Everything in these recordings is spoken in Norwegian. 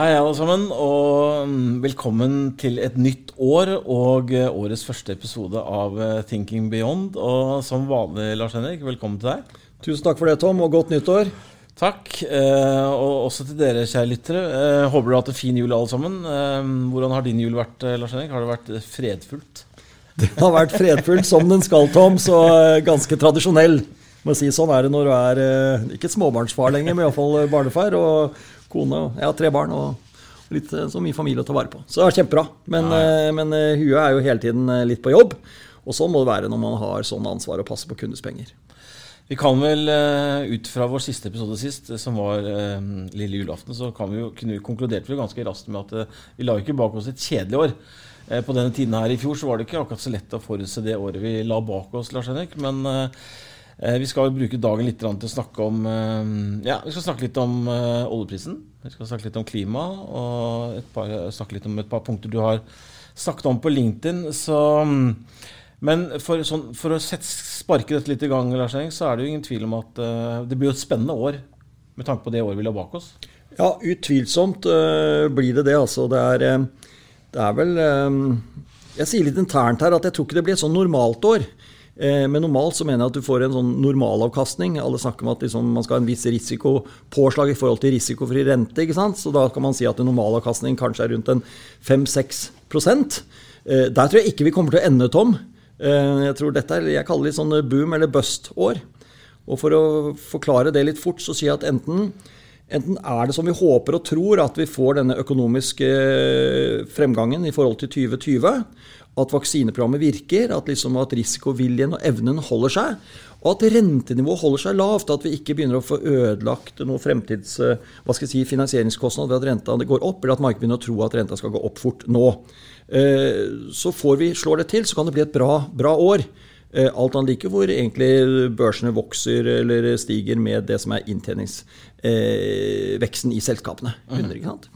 Hei, alle sammen, og mm, velkommen til et nytt år og eh, årets første episode av eh, Thinking Beyond. Og som vanlig, Lars Henrik, velkommen til deg. Tusen takk for det, Tom, og godt nyttår. Takk. Eh, og også til dere, kjære lyttere. Håper du har hatt en fin jul, alle sammen. Hvordan har din jul vært, Lars Henrik? Har det vært fredfullt? Det har vært fredfullt som den skal, Tom, så ganske tradisjonell. Må si Sånn er det når du er ikke småbarnsfar lenger, men iallfall barnefar. og kone og jeg har tre barn og litt, eh, så mye familie å ta vare på. Så det er kjempebra. Men, men huet er jo hele tiden eh, litt på jobb. Og sånn må det være når man har sånn ansvar å passe på kundes penger. Vi kan vel, ut fra vår siste episode sist, som var lille julaften, så kan vi jo, kunne vi konkludert vi ganske raskt med at vi la ikke bak oss et kjedelig år. På denne tiden her i fjor så var det ikke akkurat så lett å forutse det året vi la bak oss, Lars Henrik. Men Eh, vi skal bruke dagen litt til å snakke om eh, Ja, vi skal snakke litt om eh, oljeprisen. Vi skal snakke litt om klima og par, snakke litt om et par punkter du har snakket om på LinkedIn. Så, men for, sånn, for å sette, sparke dette litt i gang, Lars Henrik, så er det jo ingen tvil om at det blir et spennende år med tanke på det året vi la bak oss. Ja, utvilsomt blir det det. Altså, det er, det er vel Jeg sier litt internt her at jeg tror ikke det blir et sånn normalt år. Eh, men normalt så mener jeg at du får en sånn normalavkastning. Alle snakker om at liksom man skal ha en viss risikopåslag i forhold til risikofri rente. ikke sant? Så da kan man si at en normalavkastning kanskje er rundt en 5-6 eh, Der tror jeg ikke vi kommer til å ende, Tom. Eh, jeg tror dette er, jeg kaller det litt sånn boom- eller bust-år. Og For å forklare det litt fort, så sier jeg at enten, enten er det som vi håper og tror, at vi får denne økonomiske fremgangen i forhold til 2020 at vaksineprogrammet virker, at, liksom at risikoviljen og evnen holder seg, og at rentenivået holder seg lavt. At vi ikke begynner å få ødelagt noen fremtids eh, hva skal jeg si, finansieringskostnad ved at renta går opp, eller at markedet begynner å tro at renta skal gå opp fort nå. Eh, så får vi, slår det til, så kan det bli et bra, bra år. Eh, alt annet like hvor egentlig børsene vokser eller stiger med det som er inntjeningsveksten i selskapene. 100, ikke sant?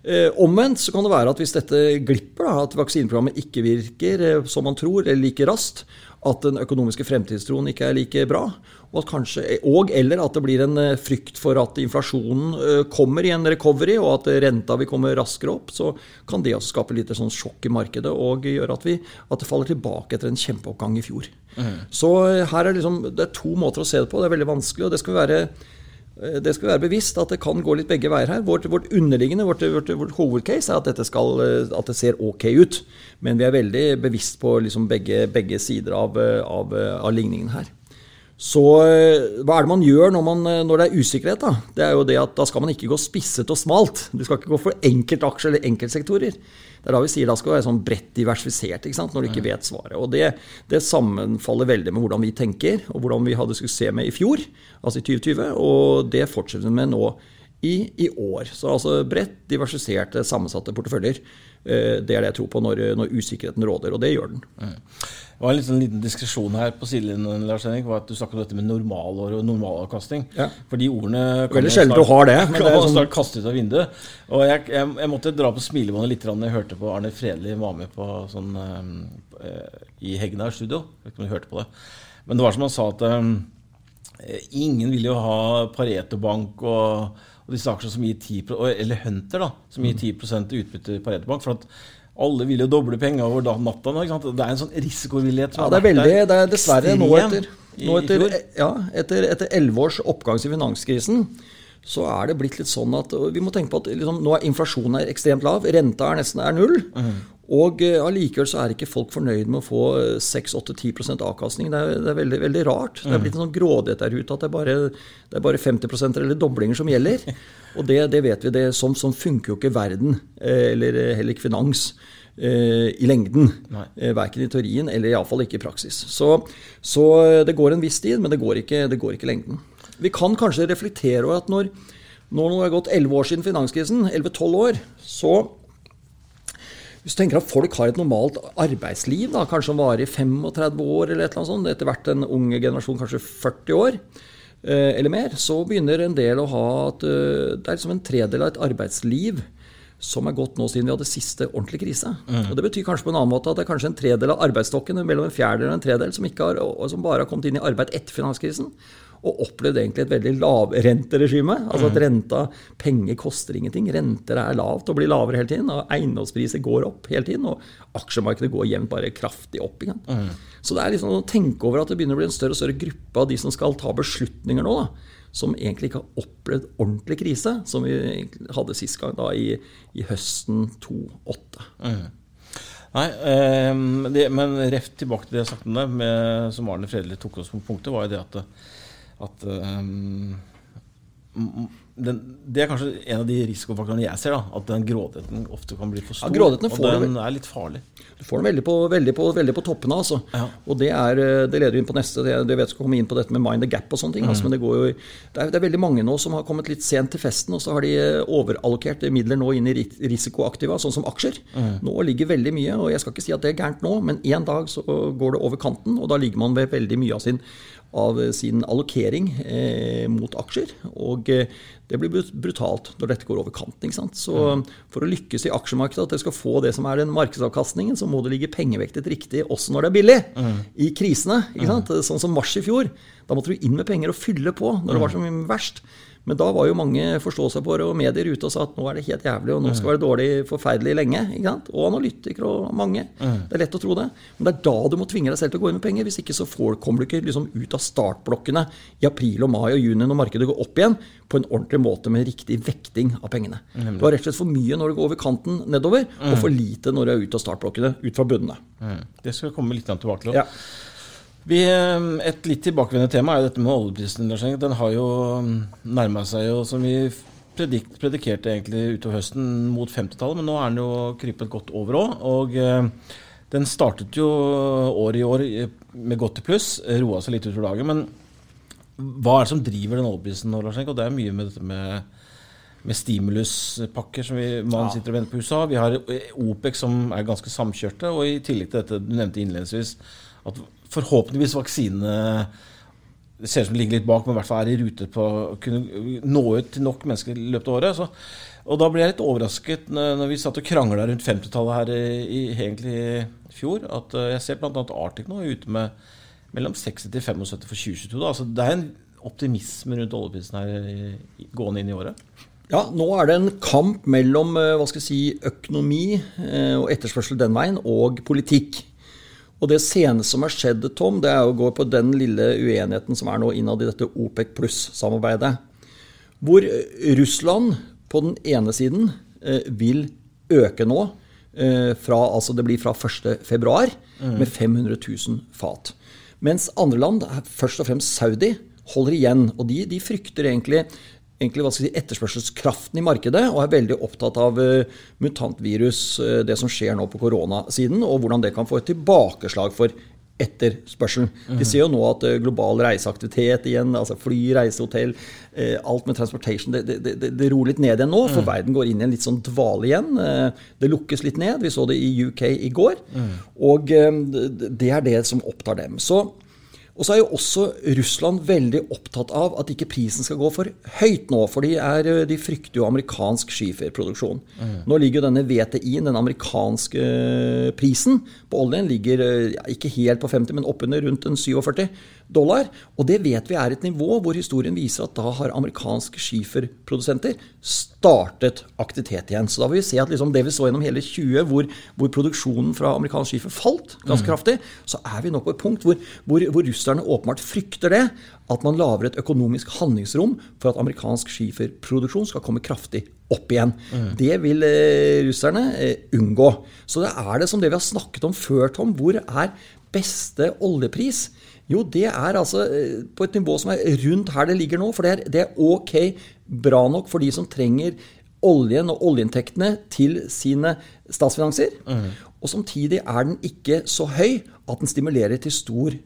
Eh, omvendt så kan det være at hvis dette glipper, da, at vaksineprogrammet ikke virker eh, som man tror, eller like raskt, at den økonomiske fremtidstroen ikke er like bra, og, kanskje, og, eller at det blir en eh, frykt for at inflasjonen kommer i en recovery, og at renta vil komme raskere opp, så kan det også skape litt sånn sjokk i markedet og gjøre at, vi, at det faller tilbake etter en kjempeoppgang i fjor. Mm. Så her er liksom, det er to måter å se det på. Det er veldig vanskelig, og det skal være Eh, det skal være bevisst at det kan gå litt begge veier her. Vårt, vårt underliggende, vårt, vårt, vårt, hovedcase er at, dette skal, eh, at det ser ok ut. Men vi er veldig bevisst på liksom begge, begge, sider av, eh, av, av, ligningen her. Så hva er det man gjør når, man, når, det er usikkerhet? Da Det er jo det at da skal man ikke gå spisset og smalt. Du skal ikke gå for enkeltaksjer eller enkeltsektorer. Det er da vi sier da skal være sånn bredt diversifisert når du ikke vet svaret. Og det, det, sammenfaller veldig med hvordan vi tenker, og hvordan vi hadde suksess med i fjor, altså i 2020. Og det fortsetter vi med nå i, i år. Så altså bredt diversifiserte, sammensatte porteføljer. Eh, det er det jeg tror på når, når usikkerheten råder, og det gjør den. Mm. Det var en liten, liten diskresjon her på sidelinjen Lars Henrik, var at du snakket om dette med normalår og normalavkasting. Ja. For de ordene kan Veldig sjelden du har det. Men det er sånn... snart kastet ut av vinduet. Og jeg, jeg, jeg måtte dra på smilebåndet litt da jeg hørte på Arne Fredli var med på sånn uh, i Hegnar studio. Jeg vet ikke om du hørte på det. Men det var som han sa at um, ingen vil jo ha Pareto Bank og, og disse aksjene som gir 10 eller Hunter, da, som gir 10 mm. utbytte i Pareto Bank. for at alle vil jo doble penger over natta. Det er en sånn risikovillighet. Ja, det er veldig, det er dessverre nå etter, nå etter, ja, etter, etter 11 års oppgang i finanskrisen så er det blitt litt sånn at vi må tenke på at liksom, nå er inflasjonen er ekstremt lav, renta er nesten er null. Mm. Og uh, allikevel så er ikke folk fornøyd med å få 6-8-10 avkastning. Det er, det er veldig, veldig, rart. Det er blitt en sånn grådighet der ute at det er bare, det er bare 50 eller doblinger som gjelder. Og det, det vet vi. det, Sånn, sånn funker jo ikke verden, eh, eller heller ikke finans, eh, i lengden. Eh, verken i teorien eller iallfall ikke i praksis. Så, så, det går en viss tid, men det går ikke, det går ikke lengden. Vi kan kanskje reflektere over at når, når det har gått 11 år siden finanskrisen, 11-12 år, så hvis du tenker at folk har et normalt arbeidsliv, da, kanskje som varer i 35 år, eller et eller annet sånt, etter hvert en unge generasjon kanskje 40 år, Eh, eller mer, så begynner en del å ha at eh, det er liksom en tredel av et arbeidsliv som er gått nå siden vi hadde siste ordentlige krise. Mm. Og Det betyr kanskje på en annen måte at det er kanskje en tredel av arbeidsstokken mellom en fjerdedel og en tredel som, har, som bare har kommet inn i arbeid etter finanskrisen. Og opplevd egentlig et veldig lavrenteregime. Altså at renta, penger koster ingenting. Renter er lavt og blir lavere hele tiden. Og eiendomspriser går opp hele tiden. Og aksjemarkedet går jevnt bare kraftig opp. Igjen. Mm. Så det er liksom å tenke over at det begynner å bli en større og større gruppe av de som skal ta beslutninger nå. da som egentlig ikke har opplevd ordentlig krise, som vi hadde sist gang da i, i høsten 2008. Mm. Nei, eh, det, men reft tilbake til det jeg sa om det, med, som Arne Fredelig tok oss på punktet, var jo det at, at um, den, det er kanskje en av de risikofaktorene jeg ser. da, At den grådigheten ofte kan bli for stor. Ja, og den er litt farlig. Du får den veldig på, veldig på, veldig på toppene. altså. Ja. Og det, er, det leder inn på neste. Det, det vet skal komme inn på dette med mind the gap og sånne ting. Altså, mm. Altså, men det, går jo, det er, det, er, veldig mange nå som har kommet litt sent til festen, og så har de eh, overallokert midler nå inn i risikoaktiva, sånn som aksjer. Mm. Nå ligger veldig mye, og jeg skal ikke si at det er gærent nå, men en dag så går det over kanten, og da ligger man ved veldig mye av sin av sin allokering eh, mot aksjer. Og eh, det blir brutalt når dette går over kanten. ikke sant? Så mm. for å lykkes i aksjemarkedet, at dere skal få det som er den markedsavkastningen, så må det ligge pengevektet riktig også når det er billig. Mm. I krisene. ikke sant? Mm. Sånn som mars i fjor. Da måtte du inn med penger og fylle på når det var som verst. Men da var jo mange forståsegpåere og medier ute og sa at nå er det helt jævlig, og nå skal det være dårlig forferdelig lenge. Og analytikere og mange. Det er lett å tro det. Men det er da du må tvinge deg selv til å gå inn med penger. Hvis ikke så får, kommer du ikke liksom ut av startblokkene i april og mai og juni når markedet går opp igjen, på en ordentlig måte med riktig vekting av pengene. Du har rett og slett for mye når du går over kanten nedover, og for lite når du er ute av startblokkene, ut fra bunnene. Det skal vi komme litt tilbake til. Ja. Vi, eh, et litt tilbakevendende tema er jo dette med oljeprisen. Den har jo mm, nærma seg jo, som vi predik predikerte egentlig utover høsten, mot 50-tallet. Men nå er den jo krypet godt over òg. Og eh, den startet jo året i år med godt til pluss. Roa seg litt utover dagen. Men hva er det som driver den oljeprisen nå, Lars Og det er mye med dette med med stimuluspakker som vi, man ja. sitter og venter på USA. Vi har OPEC som er ganske samkjørte. Og i tillegg til dette du nevnte innledningsvis, at forhåpentligvis vaksinene det ser ut som det ligger litt bak, men i hvert fall er i rute på å kunne nå ut til nok mennesker i løpet av året. Så, og da ble jeg litt overrasket når, vi satt og krangla rundt 50-tallet her i, egentlig i fjor, at eh, jeg ser bl.a. Arctic nå er ute med mellom 60 til 75 for 2022. Da. Altså, det er en optimisme rundt oljeprisen her gående inn i året. Ja, nå er det en kamp mellom eh, si, økonomi eh, og etterspørsel den veien, og politikk. Og det seneste som har skjedd, Tom, det er å gå på den lille uenigheten som er nå innad i dette OPEC pluss-samarbeidet. Hvor eh, Russland på den ene siden eh, vil øke nå, eh, fra, altså det blir fra 1.2, mm. med 500 000 fat. Mens andre land, først og fremst Saudi, holder igjen. Og de, de frykter egentlig egentlig, hva skal jeg si, etterspørselskraften i markedet, og er veldig opptatt av uh, mutantvirus, uh, det som skjer nå på koronasiden, og hvordan det kan få et tilbakeslag for etterspørselen. Vi ser jo nå at uh, global reiseaktivitet igjen, altså fly, reisehotell, alt med transportation, det, det, det, det, roer litt ned igjen nå, for mm. verden går inn i en litt sånn dvale igjen. det lukkes litt ned. Vi så det i UK i går. Mm. Og det er det som opptar dem. Så og så er jo også Russland veldig opptatt av at ikke prisen skal gå for høyt nå. For de, er, de frykter jo amerikansk skiferproduksjon. Mm. Nå ligger jo denne VTI-en, den amerikanske eh, prisen på oljen, ligger eh, ja, ikke helt på 50, men oppunder rundt en 47 dollar. Og det vet vi er et nivå hvor historien viser at da har amerikanske skiferprodusenter startet aktivitet igjen. Så da vil vi se at liksom det vi så gjennom hele 20, hvor, hvor produksjonen fra amerikansk skifer falt ganske mm. kraftig, så er vi nå på et punkt hvor, hvor, hvor russerne åpenbart frykter det. At man lager et økonomisk handlingsrom for at amerikansk skiferproduksjon skal komme kraftig opp igjen. Mm. Det vil eh, russerne eh, unngå. Så det er det som det vi har snakket om før, Tom. Hvor er beste oljepris? Jo, det er altså eh, på et nivå som er rundt her det ligger nå. For det er, det er ok bra nok for de som trenger oljen og oljeinntektene til sine statsfinanser. Mm. Og samtidig er den ikke så høy at den stimulerer til stor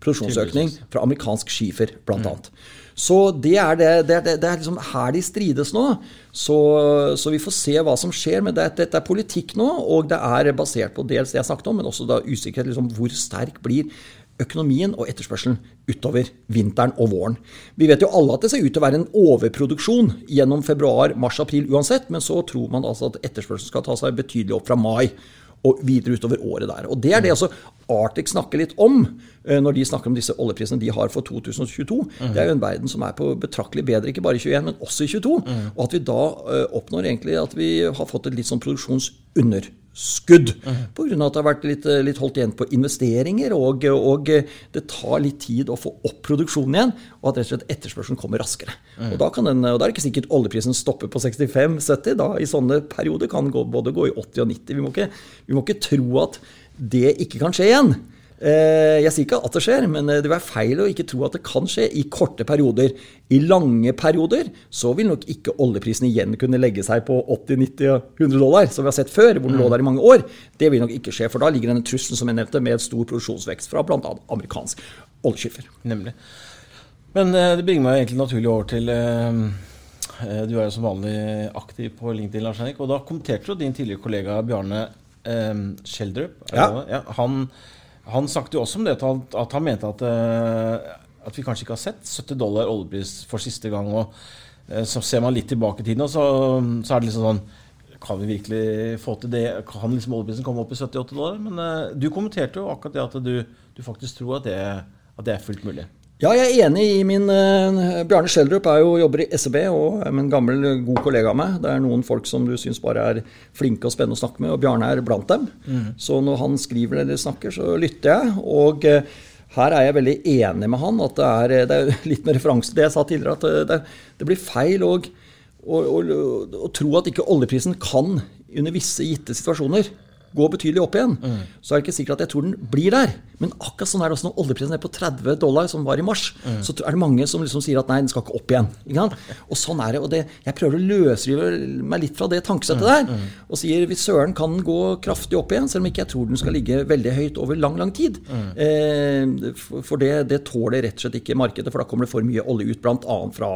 produksjonsøkning fra amerikansk skifer, bl.a. Mm. Så det er, det, det, det er liksom her de strides nå. Så, så, vi får se hva som skjer. Men dette er politikk nå, og det er basert på dels det jeg snakket om, men også da usikkerhet. Liksom, hvor sterk blir økonomien og etterspørselen utover vinteren og våren. Vi vet jo alle at det ser ut til å være en overproduksjon gjennom februar, mars, april uansett, men så tror man altså at etterspørselen skal ta seg betydelig opp fra mai. og videre utover året der. Og Det er det altså Arctic snakker litt om eh, når de snakker om disse oljeprisene de har for 2022. Det er jo en verden som er på betraktelig bedre, ikke bare i 21, men også i 22. Og at vi da eh, oppnår egentlig at vi har fått et litt sånn produksjonsunderskudd. Grunn av at det har vært litt, eh, litt holdt igjen på investeringer, og, og det tar litt tid å få opp produksjonen igjen, og at rett og slett etterspørselen kommer raskere. Og da, den, og da er det ikke sikkert oljeprisen stopper på 65-70. da I sånne perioder kan den både gå i 80 og 90. Vi må ikke, vi må ikke tro at det ikke kan skje igjen. Eh, jeg sier ikke at det skjer, men det vil være feil å ikke tro at det kan skje i korte perioder. I lange perioder så vil nok ikke oljeprisen igjen kunne legge seg på 80-90-100 dollar, som vi har sett før, hvor den lå der i mange år. Det vil nok ikke skje, for da ligger denne trusselen som jeg nevnte, med stor produksjonsvekst fra bl.a. amerikansk oljeskiffer. Nemlig. Men eh, det bringer meg egentlig naturlig over til eh, Du er jo som vanlig aktiv på LinkedIn, Lars Henrik, og da kommenterte jo din tidligere kollega Bjarne Skjeldrup. Ja. Ja, han, han snakket jo også om det, at han, mente at, uh, at, vi kanskje ikke har sett 70 dollar oljepris for siste gang. og uh, Så ser man litt tilbake i tiden, og så, så, er det liksom sånn Kan vi virkelig få til det? Kan liksom oljeprisen komme opp i 78 dollar? Men uh, du kommenterte jo akkurat det at du, du faktisk tror at det, at det er fullt mulig. Ja, jeg er enig i min uh, Bjarne Schjelderup er jo, jobber i SEB og er en gammel, god kollega av meg. Det er noen folk som du syns bare er flinke og spennende å snakke med, og Bjarne er blant dem. Mm. Så når han skriver eller snakker, så lytter jeg. Og uh, her er jeg veldig enig med han. at Det er, det er litt med referanse til det jeg sa tidligere, at eh, det, det blir feil å tro at ikke oljeprisen kan, under visse gitte situasjoner, gå betydelig opp igjen, mm. så er det ikke sikkert at jeg tror den blir der. Men akkurat sånn er det også når oljeprisen er på 30 dollar, som var i mars, mm. så er det mange som liksom sier at nei, den skal ikke opp igjen. Ikke og sånn er det. Og det, jeg prøver å løsrive meg litt fra det tankesettet mm. der. Mm. Og sier hvis søren kan den gå kraftig opp igjen, selv om ikke jeg tror den skal ligge veldig høyt over lang, lang tid. Mm. Eh, for det, det, tåler rett og slett ikke markedet, for da kommer det for mye olje ut, bl.a. fra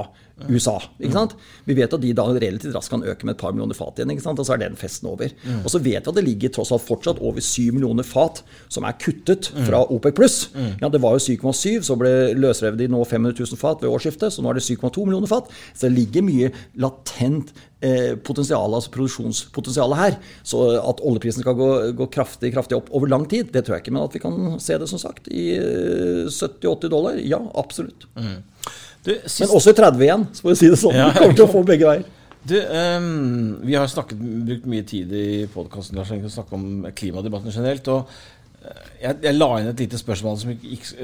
USA. ikke sant? Vi vet at de da relativt raskt kan øke med et par millioner fat igjen, ikke sant? og så er den festen over. Og så vet vi at det ligger tross alt fortsatt over 7 millioner fat som er kuttet fra OPEC pluss. Ja, det var jo 7,7, så ble løsrevet de nå 500 000 fat ved årsskiftet, så nå er det 7,2 millioner fat. Så det ligger mye latent potensialet, potensial, altså produksjonspotensialet her. Så at oljeprisen skal gå, gå kraftig, kraftig, opp over lang tid, det tror jeg ikke. Men at vi kan se det, som sagt, i 70-80 eh, dollar, ja, absolutt. Mm. Du, sist... Men også i 30 igjen, så får vi si det sånn. Ja, vi kommer til å få begge veier. Du, um, Vi har snakket, brukt mye tid i podkasten til å snakke om klimadebatten generelt. og eh, jeg, jeg, la inn et lite spørsmål som,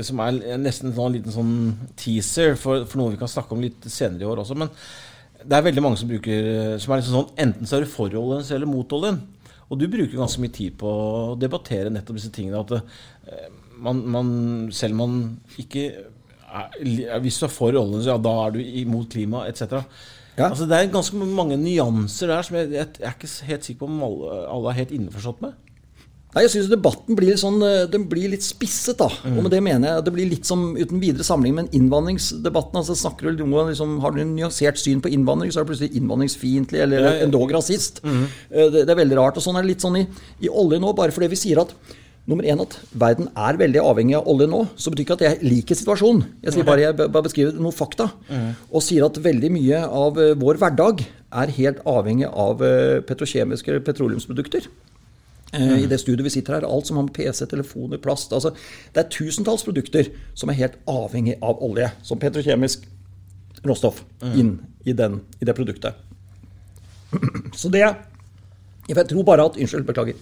som er nesten en liten sånn teaser for, for, noe vi kan snakke om litt senere i år også. Men det er veldig mange som bruker som er liksom sånn enten så er du for oljen eller mot oljen. Og du bruker ganske mye tid på å debattere nettopp disse tingene. At uh, man, man, selv om man ikke hvis du er for oljen, ja, da er du imot klima etc. Ja. Altså, det er ganske mange nyanser der som jeg, jeg, jeg er ikke helt sikker på om alle, alle er helt innforstått med. Nei, jeg synes Debatten blir, sånn, eh, den blir litt spisset. da, mm. og med Det mener jeg, det blir litt som uten videre samling med innvandringsdebatten. altså snakker du noe, liksom, Har du en nyansert syn på innvandring, så er du plutselig innvandringsfiendtlig eller ja, ja. endog rasist. Mm. Det, det, er veldig rart. og Sånn er det litt sånn i, i olje nå, bare fordi vi sier at Nummer én at verden er veldig avhengig av olje nå. Så betyr ikke at jeg liker situasjonen. Jeg sier bare, jeg bare beskriver noen fakta. Mm. Og sier at veldig mye av eh, vår hverdag er helt avhengig av eh, petrokjemiske petroleumsprodukter. Mm. I det studiet vi sitter her, alt som har med PC, telefoner, plast altså, Det er tusentals produkter som er helt avhengig av olje som petrokjemisk råstoff mm. inn i, den, i det produktet. Så det Jeg tror bare at Unnskyld, beklager.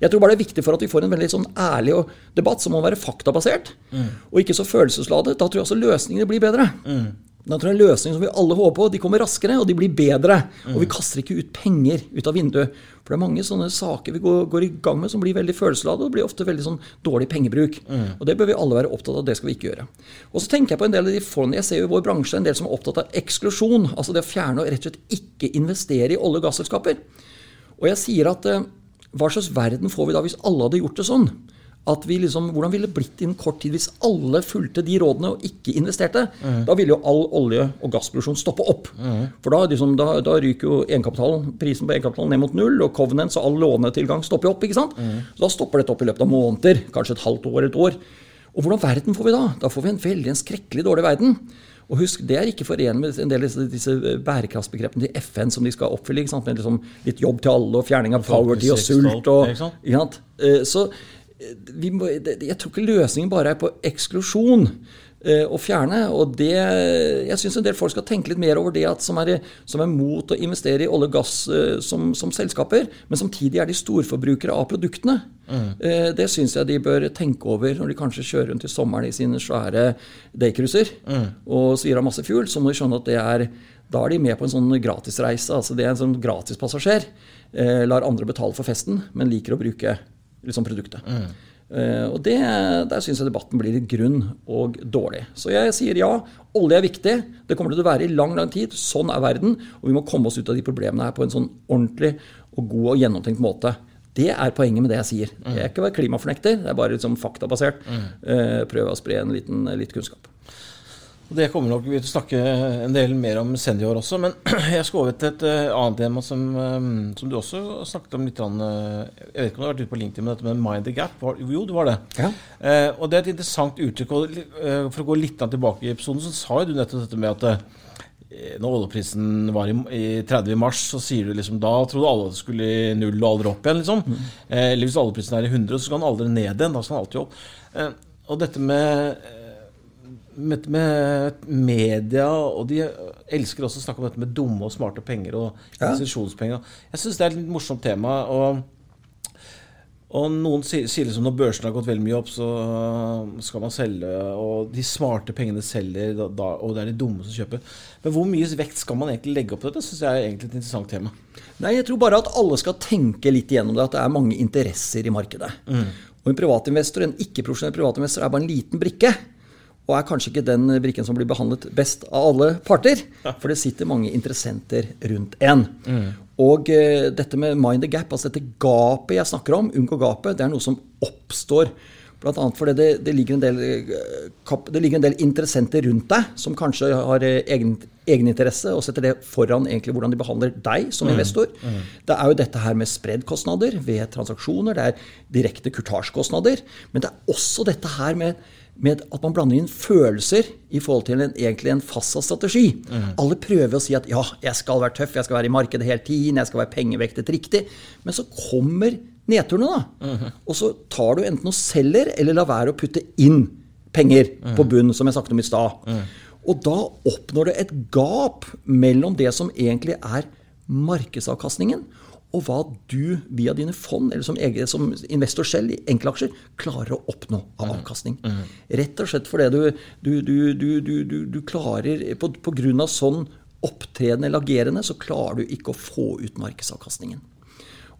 Jeg tror bare det er viktig for at vi får en veldig sånn ærlig debatt som må være faktabasert, mm. og ikke så følelsesladet. Da tror jeg også løsningene blir bedre. Mm. Da tror jeg løsninger som vi alle håper på, de kommer raskere, og de blir bedre. Mm. Og vi kaster ikke ut penger ut av vinduet. For det er mange sånne saker vi går, går i gang med som blir veldig følelsesladet, og blir ofte veldig sånn dårlig pengebruk. Mm. Og det bør vi alle være opptatt av. Det skal vi ikke gjøre. Og så tenker jeg på en del av de forholdene Jeg ser i vår bransje en del som er opptatt av eksklusjon. Altså det å fjerne og rett og slett ikke investere i olje- og gasselskaper. Og jeg sier at eh, hva slags verden får vi da hvis alle hadde gjort det sånn? At vi liksom, Hvordan ville det blitt innen kort tid hvis alle fulgte de rådene og ikke investerte? Mm. Da ville jo all olje- og gassproduksjon stoppe opp. Mm. For da, liksom, da, da, ryker jo egenkapitalen, prisen på egenkapitalen ned mot null, og covenants og all lånetilgang stopper opp. ikke sant? Mm. Så Da stopper dette opp i løpet av måneder, kanskje et halvt år, et år. Og hvordan verden får vi da? Da får vi en veldig en skrekkelig dårlig verden. Og husk, Det er ikke forenlig med en del av disse, disse bærekraftsbegrepene til FN som de skal oppfylle. Med liksom litt jobb til alle og fjerning av poverty og sult. og? Eh, Så eh, vi må, jeg tror ikke løsningen bare er på eksklusjon å fjerne. og det, Jeg syns en del folk skal tenke litt mer over det at som er, som er mot å investere i olje og gass eh, som, som selskaper, men samtidig er de storforbrukere av produktene. Mm. Det syns jeg de bør tenke over når de kanskje kjører rundt i sommeren i sine svære daycruiser og svir av masse fuel. Så må de skjønne at det er da er de med på en sånn gratisreise. altså Det er en sånn gratispassasjer. Eh, lar andre betale for festen, men liker å bruke liksom, produktet. Eh, og det, Der syns jeg debatten blir litt grunn og dårlig. Så jeg sier ja, olje er viktig. Det kommer til å være i lang lang tid. Sånn er verden. Og vi må komme oss ut av de problemene her på en sånn ordentlig og god og gjennomtenkt måte. Det er poenget med det jeg sier. Jeg er ikke klimafornekter, det er bare liksom faktabasert. Eh, prøve å spre en liten, litt kunnskap. Det kommer nok vi til å snakke en del mer om senior også, men jeg skal over til et eh, annet tema som, eh, som du også snakket om litt. eh, Jeg vet ikke om du har vært ute på LinkedIn med dette med mind the gap? Jo, det var det. Ja. Eh, og det er et interessant uttrykk. og For å gå litt tilbake i episoden, så sa jo du nettopp dette med at når oljeprisen var i, i 30 i mars, så sier du liksom da trodde alle det skulle i null og aldri opp igjen. liksom. Eh, eller hvis oljeprisen er i 100, så skal den aldri ned igjen. Da skal den alltid opp. Eh, og dette med eh, med, med media, og de elsker også å snakke om dette med dumme og smarte penger og institusjonspenger. Jeg syns det er et litt morsomt tema. og og noen sier, sier liksom når børsen har gått veldig mye opp, så skal man selge. Og de smarte pengene selger, da, og det er de dumme som kjøper. Men hvor mye vekt skal man egentlig legge opp på dette? synes jeg er egentlig et interessant tema. Nei, jeg tror bare at alle skal tenke litt igjennom det, at det er mange interesser i markedet. Og en privatinvestor, en ikke-profesjonell privatinvestor, er bare en liten brikke. Og er kanskje ikke den brikken som blir behandlet best av alle parter. For det sitter mange interessenter rundt en. Og uh, dette med mind the gap, altså dette gapet jeg snakker om, unngå gapet, det er noe som oppstår. Blant annet fordi det, det, ligger en del, eh, det ligger en del interessenter rundt deg som kanskje har eh, egen, egeninteresse og setter det foran egentlig hvordan de behandler deg som investor. Det er jo dette her med spreddkostnader ved transaksjoner, det er direkte kurtasjekostnader. Men det er også dette her med, med at man blander inn følelser i forhold til en, egentlig en fastsatt strategi. Alle prøver å si at ja, jeg skal være tøff, jeg skal være i markedet hele tiden, jeg skal være pengevektet riktig. Men så kommer nedturene, da. Og så tar du enten og selger, eller lar være å putte inn penger på bunn, som jeg snakket om i stad. Og da oppnår du et gap mellom det som egentlig er markedsavkastningen, og hva du via dine fond, eller som, egen, som investor selv i enkeltaksjer, klarer å oppnå av avkastning. Rett og slett fordi du, du, du, du, du, du, du klarer På, på grunn av sånn opptreden eller agerende, så klarer du ikke å få ut markedsavkastningen.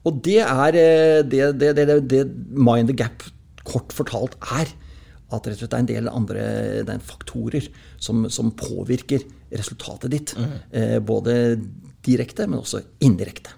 Og det er eh, det, det, det, det, mind the gap kort fortalt er. At det er en del andre er faktorer som, som påvirker resultatet ditt. Eh, både direkte, men også indirekte.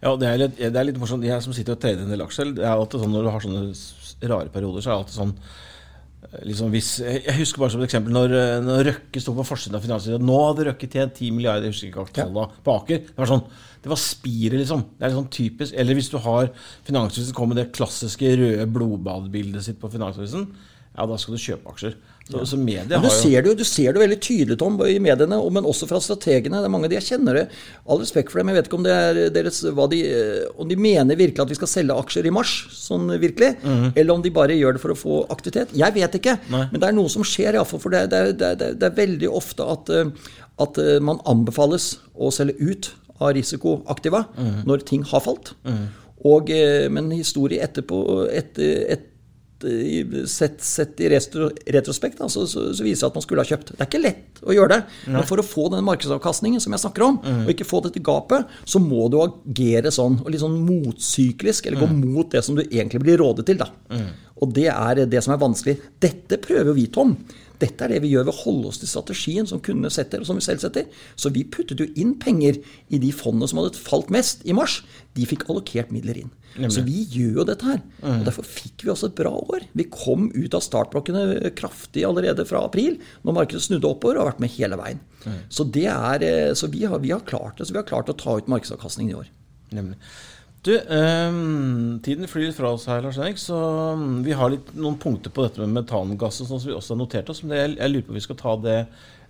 Ja, det er litt, det er litt morsomt. Jeg som sitter og trader en del aksjer, det er alltid sånn når du har sånne rare perioder, så er det alltid sånn eh, liksom hvis, Jeg husker bare som et eksempel når, eh, når Røkke sto på forsiden av Finansnytt. Nå hadde Røkke tjent 10 milliarder, jeg husker ikke tallene, på Aker. Det var sånn, det var spiret, liksom. Det er sånn typisk. Eller hvis du har Finansavisen kommer med det klassiske røde blodbadbildet sitt på Finansavisen, ja, da skal du kjøpe aksjer. Så, så media Men du har jo ser, det, du ser det veldig tydelig Tom, i mediene, men også fra strategene. Det er mange av de jeg kjenner det. All respekt for dem. Jeg vet ikke om, det er deres, de, eh, om de mener virkelig at vi skal selge aksjer i mars, sånn virkelig, eller om de bare gjør det for å få aktivitet. Jeg vet ikke, Nei. men det er noe som skjer iallfall. For det, det, det, det er veldig ofte at, eh, at eh, man anbefales å selge ut av risikoaktiva når ting har falt. Og, eh, men historie etterpå, etter, et, sett, sett i retro, retrospekt da, så, så, så viser det at man skulle ha kjøpt. Det er ikke lett å gjøre det, men for å få den markedsavkastningen som jeg snakker om, og ikke få dette gapet, så må du agere sånn, og litt sånn motsyklisk, eller gå mot det som du egentlig blir rådet til. Da. Og det er det som er vanskelig. Dette prøver vi, Tom. Dette er det vi gjør ved å holde oss til strategien som kundene setter, og som vi selv setter. Så vi puttet jo inn penger i de fondene som hadde falt mest i mars. De fikk allokert midler inn. Så vi gjør jo dette her. Og derfor fikk vi også et bra år. Vi kom ut av startblokkene kraftig allerede fra april, når markedet snudde oppover og har vært med hele veien. Så, det er, eh, så vi, har, vi har klart det. Så vi har klart å ta ut markedsavkastningen i år. Nemlig. Du, um, tiden flyr fra oss her, Lars Erik, så mm, vi har litt, noen punkter på dette med metangass som vi også har notert oss. Men jeg, jeg lurer på om vi skal ta det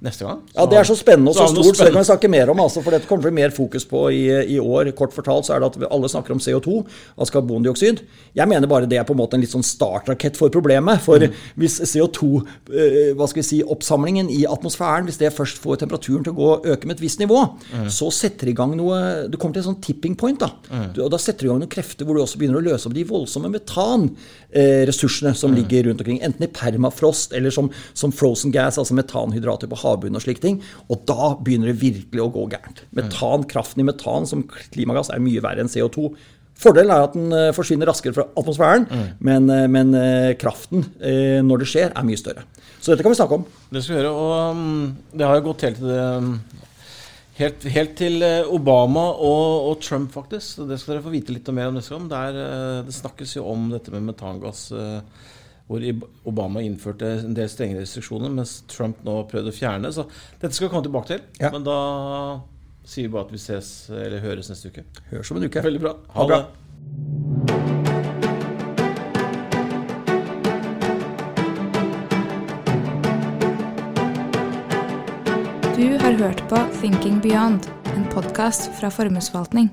neste gang. Ja, Det er så spennende og så, så stort, så det kan vi snakke mer om. altså, For dette kommer til å bli mer fokus på i, i år. Kort fortalt så er det at vi alle snakker om CO2, altså karbondioksid. Jeg mener bare det er på en måte en litt sånn startrakett for problemet. For Mm. hvis CO2, eh, hva skal vi si, oppsamlingen i atmosfæren, hvis det først får temperaturen til å gå øke med et visst nivå, Mm. så setter det i gang noe Du kommer til en sånn tipping point. da. Mm. Du, og da setter du i gang noen krefter hvor du også begynner å løse opp de voldsomme metanressursene som ligger rundt omkring. Enten i permafrost eller som, som frozen gas, altså metanhydrater på havbunnen og slike ting. Og da begynner det virkelig å gå gærent. Metan, Kraften i metan som klimagass er mye verre enn CO2. Fordelen er at den eh, forsvinner raskere fra atmosfæren, men, eh, men eh, kraften når det skjer, er mye større. Så dette kan vi snakke om. Det skal vi gjøre. Og um, det har jo gått helt til um, Helt, helt til Obama og, og Trump, faktisk. Det skal dere få vite litt mer om neste gang. Der, det snakkes jo om dette med metangass. Hvor Obama innførte en del strenge restriksjoner, mens Trump nå prøvde å fjerne. Så dette skal vi komme tilbake til. Ja. Men da sier vi bare at vi ses eller høres neste uke. Høres om en uke. Veldig bra. Ha det bra. Du har hørt på Thinking Beyond, en podkast fra Formuesforvaltning.